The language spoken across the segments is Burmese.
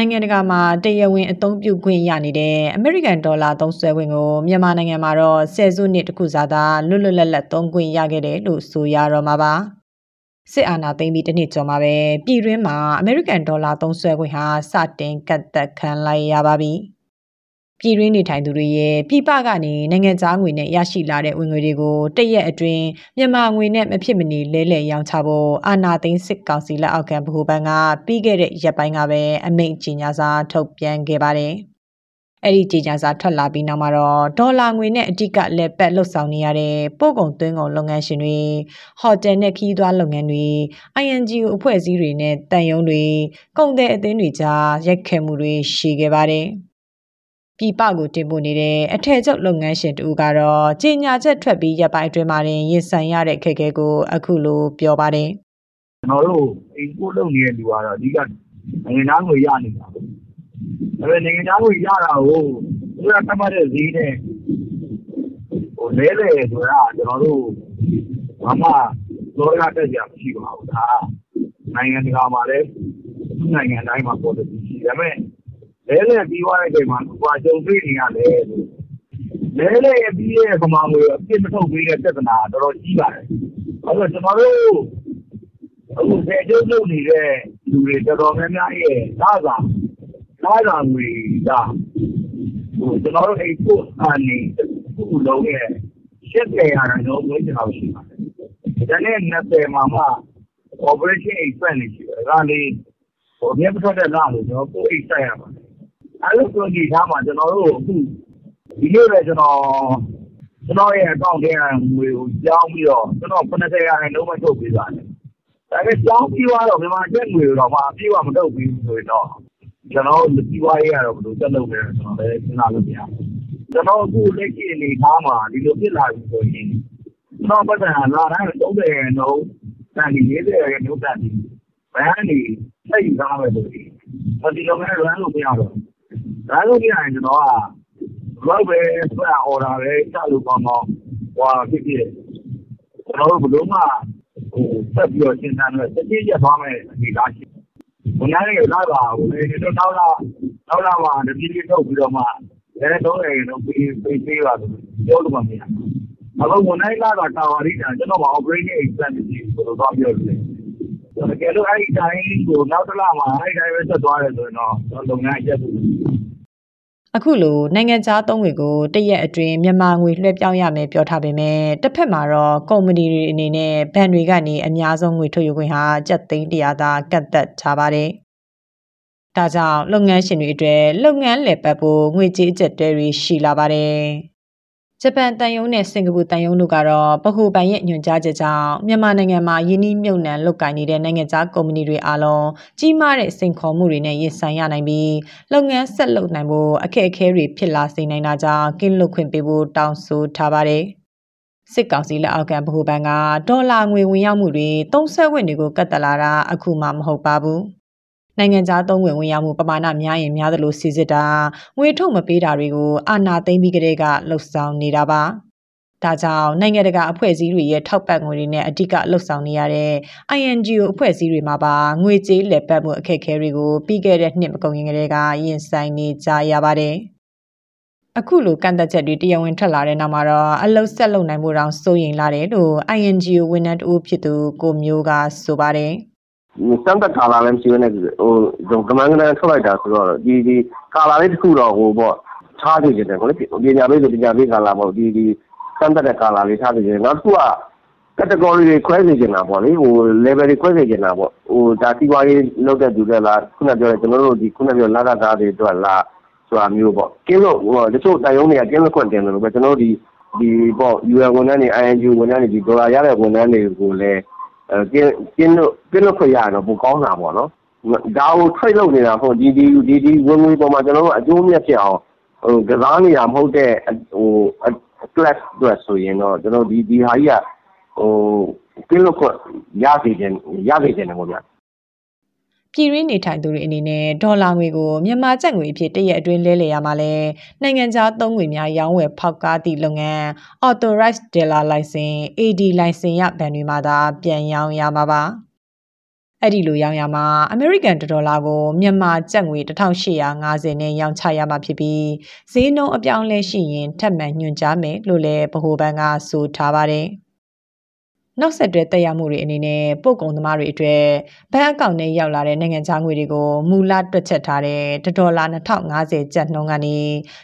နိုင်ငံတကာမှာတရားဝင်အသုံးပြုခွင့်ရနေတဲ့အမေရိကန်ဒေါ်လာသုံးစွဲခွင့်ကိုမြန်မာနိုင်ငံမှာတော့ဆယ်စုနှစ်တစ်ခုစာသာလွတ်လွတ်လပ်လပ်သုံးခွင့်ရခဲ့တယ်လို့ဆိုရတော့မှာပါစစ်အာဏာသိမ်းပြီးတစ်နှစ်ကျော်မှာပဲပြည်တွင်းမှာအမေရိကန်ဒေါ်လာသုံးစွဲခွင့်ဟာစတင်ကတ်သက်ခံလိုက်ရပါပြီ။ ပြည်တွင်းနေထိုင်သူတွေရဲ့ပြည်ပကနေနိုင်ငံခြားငွေနဲ့ရရှိလာတဲ့ဝင်ငွေတွေကိုတရက်အတွင်းမြန်မာငွေနဲ့မဖြစ်မနေလဲလှယ်ရောင်းချဖို့အာဏာသိမ်းစစ်ကောင်စီလက်အောက်ခံဗဟိုဘဏ်ကပြီးခဲ့တဲ့ရက်ပိုင်းကပဲအမိန့်ကြေညာစာထုတ်ပြန်ခဲ့ပါတယ်။အဲ့ဒီကြေညာစာထွက်လာပြီးနောက်မှာတော့ဒေါ်လာငွေနဲ့အဓိကလက်ပတ်လှုပ်ဆောင်နေရတဲ့ပို့ကုန်သွင်းကုန်လုပ်ငန်းရှင်တွေဟိုတယ်နဲ့ခီးသွွားလုပ်ငန်းတွေ INGO အဖွဲ့အစည်းတွေနဲ့တန်ယုံတွေကုန်တဲ့အသင်းတွေကြားရိုက်ခတ်မှုတွေရှိခဲ့ပါတယ်။ ပြည်ပကိုတင်ပို့နေတဲ့အထည်ချုပ်လုပ်ငန်းရှင်တူကတော့ကြေညာချက်ထွက်ပြီးရပ်ပိုင်းအတွင်းမှာရင်ဆိုင်ရတဲ့ခက်ခဲကိုအခုလိုပြောပါတယ်ကျွန်တော်တို့အိမ်ပို့လုပ်နေတဲ့လူကတော့အဓိကနိုင်ငံသားငွေရနေတာပေါ့။ဒါပေမဲ့နိုင်ငံသားငွေရတာကိုသူကသတ်မှတ်တဲ့ဈေးနဲ့ဟိုလဲလေဆိုတာကျွန်တော်တို့ဘာမှလောရတက်ကြမရှိပါဘူး။ဒါနိုင်ငံတကာမှာလည်းနိုင်ငံတိုင်းမှာပေါ်တယ်ရှိတယ်။ဒါပေမဲ့ လဲလဲပြီးသွားတဲ့အချိန်မှာဟိုကြုံတွေ့နေရတယ်လဲလဲပြီးရဲ့ခမာငွေအပြစ်မထုတ်ပေးတဲ့ပြဿနာတော်တော်ကြီးပါတယ်အဲတော့ကျွန်တော်တို့အခုဖယ်ကျုပ်လုပ်နေတဲ့လူတွေတော်တော်များများရဲ့သာသာသာသာငွေကဟိုကျွန်တော်တို့အိတ်ဖို့အနေခုလုံးရဲ့ရှက်တယ်ရတာတော့ဝိကျအောင်ရှိပါတယ်ဒါနဲ့20မှာမှ operation expense ရှိတယ်ဒါလေးဟိုမြတ်ထွက်တဲ့လားလို့ကျွန်တော်ကိုအိတ်ဆက်ရပါတယ် အဲလိုဆိုဒီထားမှာကျွန်တော်တို့အခုဒီနေ့ပဲကျွန်တော်ကျွန်တော်ရဲ့အကောင့်ထဲကငွေကိုကြောင်းပြီးတော့ကျွန်တော်90ရာခိုင်နှုန်းမထုတ်ပေးပါတယ်။ဒါပေမဲ့ကြောင်းပြီးတော့မြန်မာကျပ်ငွေတော့မှအပြည့်အဝမထုတ်ပြီးဆိုရင်တော့ကျွန်တော်တို့ဒီပွားရေးကတော့ဘယ်လိုတက်လုပ်လဲကျွန်တော်လည်းစဉ်းစားလို့မရဘူး။ကျွန်တော်အခုလက်ရှိအနေထားမှာဒီလိုဖြစ်လာပြီဆိုရင်ကျွန်တော်ပတ်စံလာတိုင်း30ရာခိုင်နှုန်းတန်ဒီ40ရာခိုင်နှုန်းတန်ဒီဘန်းနေစိတ်ထားမယ်ဆိုရင်ဒီလိုမျိုးရန်လို့မရတော့ဘူး ဒါလို့ပြရင်ကျွန်တော်ကဘယ်ပဲဆွဲအော်တာပဲစလို့ကောင်းကောင်းဟွာဖြစ်ဖြစ်ကျွန်တော်တို့ဘယ်လိုမှဟိုဆက်ပြီးတော့ရှင်းတန်းတော့တတိယသွားမယ်အနေသားရှိဘုရားရဲ့လာပါဟိုဒီတော့နောက်လာနောက်လာမှတတိယထုတ်ပြီးတော့မှလည်းတော့လည်းတော့ပြီးပြီးပြီးပါလို့ပြောလို့မရဘူးအခုဝန်နိုင်လာတာတာဝရီတာကျွန်တော်က operating expense ကြီးကိုတော့ပြောလို့တကယ်လို့အဲ့ဒီတိုင်းကိုနောက်တစ်လမှာအဲ့ဒီတိုင်းပဲဆက်သွားတယ်ဆိုရင်တော့လုပ်ငန်းရက်ဘူး အခုလိုနိုင်ငံခြားသုံးငွေကိုတရက်အတွင်းမြန်မာငွေလွှဲပြောင်းရမယ်ပြောထားပေမဲ့တစ်ဖက်မှာတော့ကုမ္ပဏီတွေအနေနဲ့ဘဏ်တွေကနေအများဆုံးငွေထုတ်ယူခွင့်ဟာကျပ်သိန်း100သာကတ်သက်ထားပါတယ်။ဒါကြောင့်လုပ်ငန်းရှင်တွေအတွက်လုပ်ငန်းလည်ပတ်ဖို့ငွေကြေးအကျပ်တဲတွေရှိလာပါတယ်။ ဂျပန်တန်ယုံနဲ့စင်ကာပူတန်ယုံတို့ကတော့ဗဟိုဘဏ်ရဲ့ညွှန်ကြားချက်ကြောင့်မြန်မာနိုင်ငံမှာယင်းနှိမ့်မြုပ်နှံလုပ်ကိုင်နေတဲ့နိုင်ငံခြားကုမ္ပဏီတွေအားလုံးကြီးမားတဲ့စိန်ခေါ်မှုတွေနဲ့ရင်ဆိုင်ရနိုင်ပြီးလုပ်ငန်းဆက်လုပ်နိုင်ဖို့အခက်အခဲတွေဖြစ်လာစေနိုင်တာကြောင့်ကင်းလွတ်ခွင့်ပေးဖို့တောင်းဆိုထားပါတယ်။စစ်ကောင်စီလက်အောက်ခံဗဟိုဘဏ်ကဒေါ်လာငွေဝင်ရောက်မှုတွေသုံးဆွဲခွင့်တွေကိုကတ်တလာတာအခုမှမဟုတ်ပါဘူး။ နိုင်ငံခြားသုံးဝင်ဝင်ရောက်မှုပမာဏများရင်များသလိုစီစစ်တာငွေထုတ်မပေးတာတွေကိုအာဏာသိမ်းပြီးကတည်းကလှုပ်ဆောင်နေတာပါဒါကြောင့်နိုင်ငံတကာအဖွဲ့အစည်းတွေရဲ့ထောက်ပံ့ငွေတွေနဲ့အဓိကလှုပ်ဆောင်နေရတဲ့ INGO အဖွဲ့အစည်းတွေမှာပါငွေကြေးလက်ပတ်မှုအခက်အခဲတွေကိုပြီးခဲ့တဲ့နှစ်မကုန်ခင်ကတည်းကရင်ဆိုင်နေကြရပါတယ်။အခုလိုကန့်သက်ချက်တွေတရားဝင်ထွက်လာတဲ့နောက်မှာတော့အလုတ်ဆက်လုပ်နိုင်မှုတောင်စိုးရိမ်လာတယ်လို့ INGO ဝန်ထမ်းတဦးဖြစ်သူကိုမျိုးကဆိုပါတယ်။ စမ်းသပ်ကာလာလည်းမရှိဘဲနဲ့ဟိုကမန်းကနန်းထွက်လိုက်တာဆိုတော့ဒီဒီကာလာလေးတစ်ခုတော့ဟိုပေါ့ထားနေကြတယ်ကိုလေပညာပေးဆိုပညာပေးကာလာပေါ့ဒီဒီစမ်းသပ်တဲ့ကာလာလေးထားနေကြတယ်နောက်တစ်ခုက category တွေခွဲနေကြတာပေါ့လေဟို level တွေခွဲနေကြတာပေါ့ဟိုဒါစီးပွားရေးလုပ်တဲ့သူတွေလားခုနပြောတဲ့ကျွန်တော်တို့ဒီခုနပြောလာတာသားတွေအတွက်လားဆိုတာမျိုးပေါ့ကင်းလို့ဟိုတချို့တိုင်ယုံတွေကကင်းလို့ခွင့်တင်တယ်လို့ပဲကျွန်တော်တို့ဒီဒီပေါ့ UN ဝန်ထမ်းတွေ INGO ဝန်ထမ်းတွေဒီဒေါ်လာရတဲ့ဝန်ထမ်းတွေကိုလည်း ကင်းကင်းလို့ကင်းလို့ခွင့်ရရင်တော့ပိုကောင်းတာပေါ့နော်ဒါကို trade လုပ်နေတာဟုတ်ဒီဒီဒီဒီဝင်ငွေပေါ်မှာကျွန်တော်တို့အကျိုးမြတ်ဖြစ်အောင်ဟိုကစားနေရမဟုတ်တဲ့ဟို class အတွက်ဆိုရင်တော့ကျွန်တော်ဒီဒီဟာကြီးကဟိုကင်းလို့ခွရစေခြင်းရစေခြင်းတယ်ပေါ့ဗျာ ပြည်ရင်းနေထိုင်သူတွေအနေနဲ့ဒေါ်လာငွေကိုမြန်မာကျပ်ငွေအဖြစ်တရက်အတွင်းလဲလှယ်ရမှာလဲနိုင်ငံခြားသုံးငွေများရောင်းဝယ်ဖောက်ကားသည့်လုပ်ငန်း authorized dealer license AD license ရဘဏ်တွေမှာသာပြန်ရောင်းရမှာပါအဲ့ဒီလိုရောင်းရမှာအမေရိကန်ဒေါ်လာကိုမြန်မာကျပ်ငွေ1850နဲ့ရောင်းချရမှာဖြစ်ပြီးဈေးနှုန်းအပြောင်းလဲရှိရင်ထပ်မံညွှန်ကြားမယ်လို့လည်းဗဟိုဘဏ်ကဆိုထားပါတယ်။ နောက်ဆက်တွဲတက်ရောက်မှုတွေအနေနဲ့ပို့ကုန်သမားတွေအတွက်ဘဏ်အကောင့်နဲ့ရောက်လာတဲ့နိုင်ငံခြားငွေတွေကိုမူလတွက်ချက်ထားတဲ့ဒေါ်လာ2050ကျပ်နှုန်းကနေ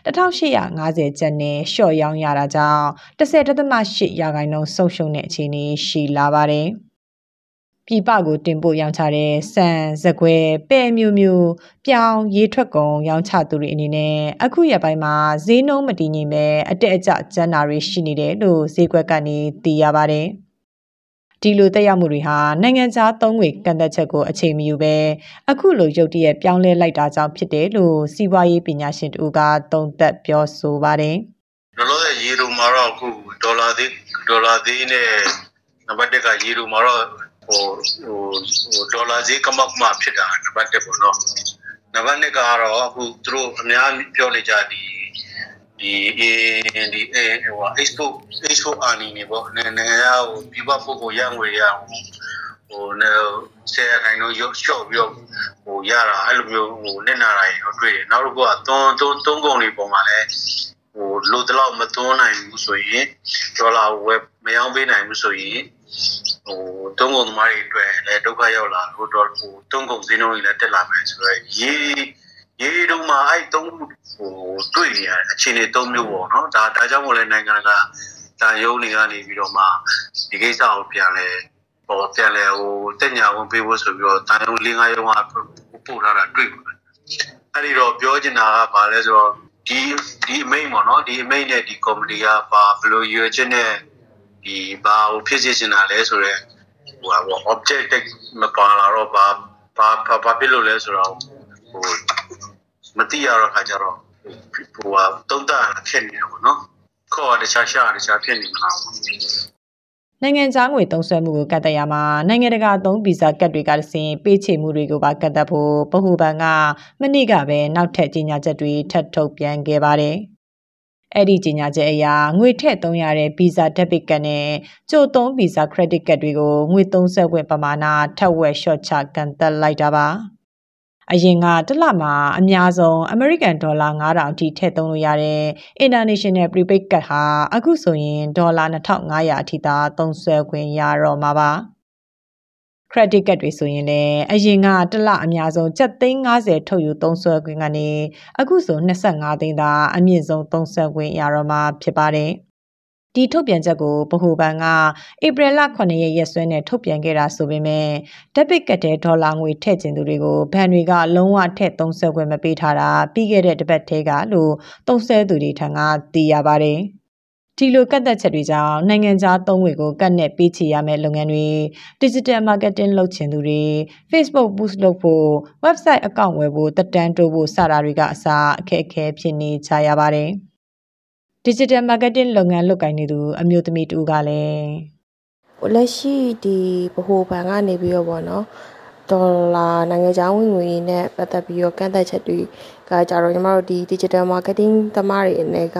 1850ကျပ်နဲ့လျှော့ရောင်းရတာကြောင့်10.8ရာခိုင်နှုန်းဆုံးရှုံးတဲ့အခြေအနေရှိလာပါတယ်။ပြည်ပကိုတင်ပို့ရောင်းချတဲ့ဆန်၊ဇကွဲ၊ပဲမျိုးမျိုး၊ပြောင်းရေထွက်ကုန်ရောင်းချသူတွေအနေနဲ့အခုရက်ပိုင်းမှာဈေးနှုန်းမတည်ငြိမ်ပဲအတက်အကျကျန်းတာတွေရှိနေတယ်လို့ဈေးကွက်ကနေသိရပါတယ်။ ဒီလိုတက်ရောက်မှုတွေဟာနိုင်ငံခြားသုံးငွေကန့်သက်ချက်ကိုအချိန်မယူဘဲအခုလိုရုတ်တရက်ပြောင်းလဲလိုက်တာကြောင့်ဖြစ်တယ်လို့စီးပွားရေးပညာရှင်တူကသုံးသပ်ပြောဆိုပါတယ်။လောလောဆယ်ရေလိုမှာတော့အခုဒေါ်လာသေးဒေါ်လာသေးနဲ့နံပါတ်1ကရေလိုမှာတော့ဟိုဟိုဟိုဒေါ်လာဈေးကမောက်မှဖြစ်တာနံပါတ်1ပေါ့နော်။နံပါတ်2ကတော့အခုသူတို့အများပြောနေကြဒီ ဒီဒီအဲဟို export export earning နေပေါ့နိုင်ငံရဟိုပြပဖို့ကိုရငွေရဟိုဆယ်ခိုင်တော့ရော့ချော့ပြီးတော့ဟိုရတာအဲ့လိုမျိုးဟိုနစ်နာတာရောတွေ့တယ်နောက်တစ်ခုကသွန်းသွန်းသုံးကုန်တွေပုံမှာလည်းဟိုလိုတလောက်မသွန်းနိုင်ဘူးဆိုရင်ဒေါ်လာဝယ်မရောင်းပေးနိုင်ဘူးဆိုရင်ဟိုသုံးကုန်သမားတွေအတွက်လည်းဒုက္ခရောက်လာဟိုတော့ဟိုသုံးကုန်ဈေးနှုန်းတွေလည်းတက်လာမယ်ဆိုတော့ရေး ရေးတုံးမှာအဲ့သုံးခုဟိုတွေ့နေရအခြေအနေသုံးမျိုးပေါ့နော်ဒါဒါကြောင့်မို့လဲနိုင်ငံကဒါရုံးတွေကနေပြီးတော့မှဒီကိစ္စကိုပြန်လဲဟိုပြန်လဲဟိုတက်ညာဝင်ပေးဖို့ဆိုပြီးတော့တာယုံ၄၅ရုံးကပို့ထားတာတွေ့ပါတယ်အဲ့ဒီတော့ပြောချင်တာကဘာလဲဆိုတော့ဒီဒီအမိန်ပေါ့နော်ဒီအမိန်နဲ့ဒီကော်မတီကဘာဘယ်လိုရွေးချက်နဲ့ဒီဘာဟိုဖြစ်စေချင်တာလဲဆိုတော့ဟိုဟို objective မပါလာတော့ဘာဘာဘာဖြစ်လို့လဲဆိုတော့ဟို မသိရတော့ခါကြတော့ဟိုဟာတုံးတာဖြစ်နေတယ်ပေါ့နော်ခေါ်တခြားရှာတခြားဖြစ်နေမှာပေါ့နိုင်ငံခြားငွေသုံးစွဲမှုကိုကတ်တက်ရမှာနိုင်ငံတကာသုံးဗီဇာကတ်တွေကတဆင်ပေးချေမှုတွေကိုပါကတ်တက်ဖို့ဗဟိုဘဏ်ကမနေ့ကပဲနောက်ထပ်ကြေညာချက်တွေထပ်ထုတ်ပြန်ခဲ့ပါတယ်။အဲ့ဒီကြေညာချက်အရငွေထည့်သုံးရတဲ့ Visa Debit ကတ်နဲ့ကြိုသုံး Visa Credit ကတ်တွေကိုငွေသုံးစွဲခွင့်ပမာဏထပ်ဝက် short ချကန်တက်လိုက်တာပါ။ အရင်ကတစ်လမှာအများဆုံး American Dollar 9000အထိထည့်သုံးလို့ရတဲ့ International Prepaid Card ဟာအခုဆိုရင်ဒေါ်လာ2500အထိသာသုံးစွဲခွင့်ရတော့မှာပါ credit card တွေဆိုရင်လည်းအရင်ကတစ်လအများဆုံး750ထုတ်ယူသုံးစွဲခွင့်ကနေအခုဆို25သိန်းသာအမြင့်ဆုံးသုံးစွဲခွင့်ရတော့မှာဖြစ်ပါတယ်။ ဒီထုတ်ပြန်ချက်ကိုဗဟိုဘဏ်ကဧပြီလ9ရက်ရက်စွဲနဲ့ထုတ်ပြန်ခဲ့တာဆိုပေမဲ့ဒက်ဘစ်ကတ်တဲ့ဒေါ်လာငွေထည့်ကျင်သူတွေကိုဘဏ်တွေကလုံးဝထည့်သုံးစွဲခွင့်မပေးထားတာပြီးခဲ့တဲ့တစ်ပတ်ထဲကလို့သုံးစွဲသူတွေထံကသိရပါတယ်။ဒီလိုကတ်သက်ချက်တွေကြောင့်နိုင်ငံခြားသုံးငွေကိုကတ်နဲ့ပေးချေရမယ့်လုပ်ငန်းတွေ digital marketing လုပ်ချင်သူတွေ Facebook boost လုပ်ဖို့ website အကောင့်ဝယ်ဖို့တက်တန်းတိုးဖို့စတာတွေကအစားအခက်အခဲဖြစ်နေကြရပါတယ်။ digital marketing လုပ်ငန်းလုပ်ကိုင်နေသူအမျိုးသမီးတူကလည်းလက်ရှိဒီဗဟိုဘဏ်ကနေပြီးတော့ဗောနော်ဒေါ်လာနိုင်ငံခြားဝင်ငွေနဲ့ပတ်သက်ပြီးတော့ကန့်သက်ချက်တွေကကြတော့ညီမတို့ဒီ digital marketing သမားတွေအနေက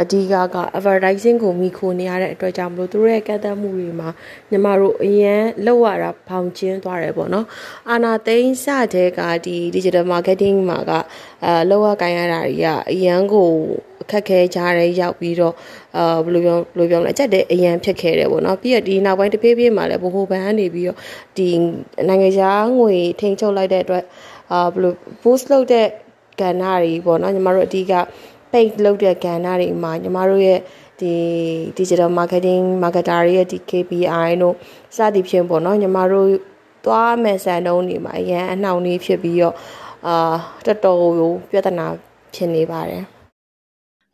အဓိကက advertising ကိုမိခိုနေရတဲ့အတွက်ကြောင့်မလို့သူတို့ရဲ့ကန့်သတ်မှုတွေမှာညီမတို့အရန်လောက်ရတာဘောင်ကျင်းသွားတယ်ပေါ့နော်အာနာသိန်းစတဲ့ကဒီ digital marketing မှာကအဲလောက်ရကိုင်ရတာတွေကအရန်ကိုအ ခက်ခဲကြားရဲရောက်ပြီးတော့အာဘယ်လိုပြောဘယ်လိုပြောမလဲအချက်တဲ့အရန်ဖြစ်ခဲ့တယ်ပေါ့နော်ပြီးတော့ဒီနောက်ပိုင်းတဖြည်းဖြည်းမှာလည်းဘိုဟိုဘန်ကနေပြီးတော့ဒီနိုင်ငံခြားငွေထိန်းချုပ်လိုက်တဲ့အတွက်အာဘယ်လို post လုပ်တဲ့ကဏ္ဍတွေပေါ့နော်ညီမတို့အဓိက page လုပ်တဲ့ကဏ္ဍတွေမှာညီမတို့ရဲ့ဒီ digital marketing marketer တွေရဲ့ဒီ KPI တို့စသည်ဖြင့်ပေါ့နော်ညီမတို့သွားမယ်စံနှုန်းတွေမှာအရန်အနှောင့်အယှက်ဖြစ်ပြီးတော့အာတော်တော်ပြဿနာဖြစ်နေပါတယ်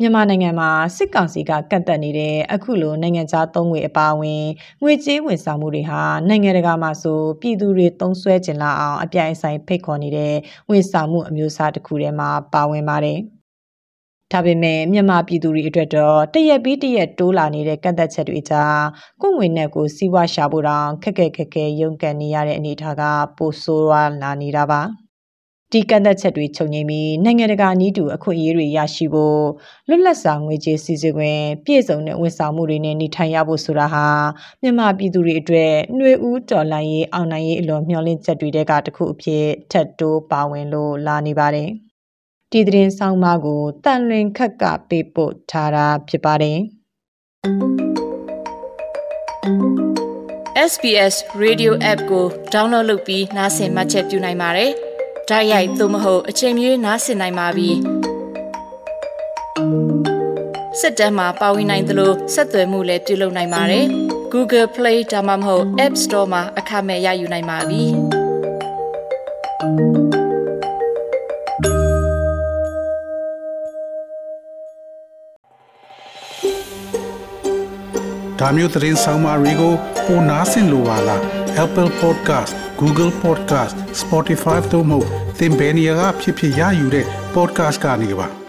မြန်မာနိုင်ငံမှာစစ်ကောင်စီကကန့်သက်နေတဲ့အခုလိုနိုင်ငံခြားသုံးငွေအပါအဝင်ငွေကြေးဝန်ဆောင်မှုတွေဟာနိုင်ငံတကာမှာဆိုပြည်သူတွေသုံးစွဲကျင်လာအောင်အပြိုင်ဆိုင်ဖိတ်ခေါ်နေတဲ့ဝန်ဆောင်မှုအမျိုးအစားတစ်ခုထဲမှာပါဝင်ပါတယ်။ဒါပေမဲ့မြန်မာပြည်သူတွေအတွက်တော့တရက်ပြီးတရက်တိုးလာနေတဲ့ကန့်သက်ချက်တွေကြားကိုယ်ငွေနဲ့ကိုယ်စီးပွားရှာဖို့တောင်ခက်ခက်ခက်ခဲရုန်းကန်နေရတဲ့အနေအထားကပိုဆိုးရွားလာနေတာပါ ဒီကန့်သက်ချက်တွေချုပ်ငြိမ်းပြီးနိုင်ငံတကာနီးတူအခွင့်အရေးတွေရရှိဖို့လွတ်လပ်စွာငွေကြေးစည်းစိမ်ခွင့်ပြည့်စုံတဲ့ဝန်ဆောင်မှုတွေနဲ့နေထိုင်ရဖို့ဆိုတာဟာမြန်မာပြည်သူတွေအတွက်ຫນွေဦးတော်လှန်ရေးအောင်နိုင်ရေးအလွန်မျှော်လင့်ချက်တွေတဲကတစ်ခုအဖြစ်ထပ်တိုးပါဝင်လို့လာနေပါတယ်ဒီသတင်းဆောင်မကိုတန်လွင်ခက်ကပေးပို့ထားတာဖြစ်ပါတယ် SBS Radio App ကို download လုပ်ပြီးနားဆင်မှတ်ချက်ပြုနိုင်ပါတယ်။ ဒါရိုက်သို့မဟုတ်အချိန်မြေးနားဆင်နိုင်ပါပြီ။စစ်တမ်းမှာပါဝင်နိုင်သလိုဆက်သွယ်မှုလည်းပြုလုပ်နိုင်ပါတယ်။ Google Play ဒါမှမဟုတ် App Store မှာအခမဲ့ရယူနိုင်ပါပြီ။ဒါမျိုးသတင်းဆောင်မတွေကိုပိုနားဆင်လိုပါလား Apple Podcast Google Podcast Spotify တို့မှာသင်ပင်ရာဖြစ်ဖြစ်ရယူတဲ့ podcast ကနေပါ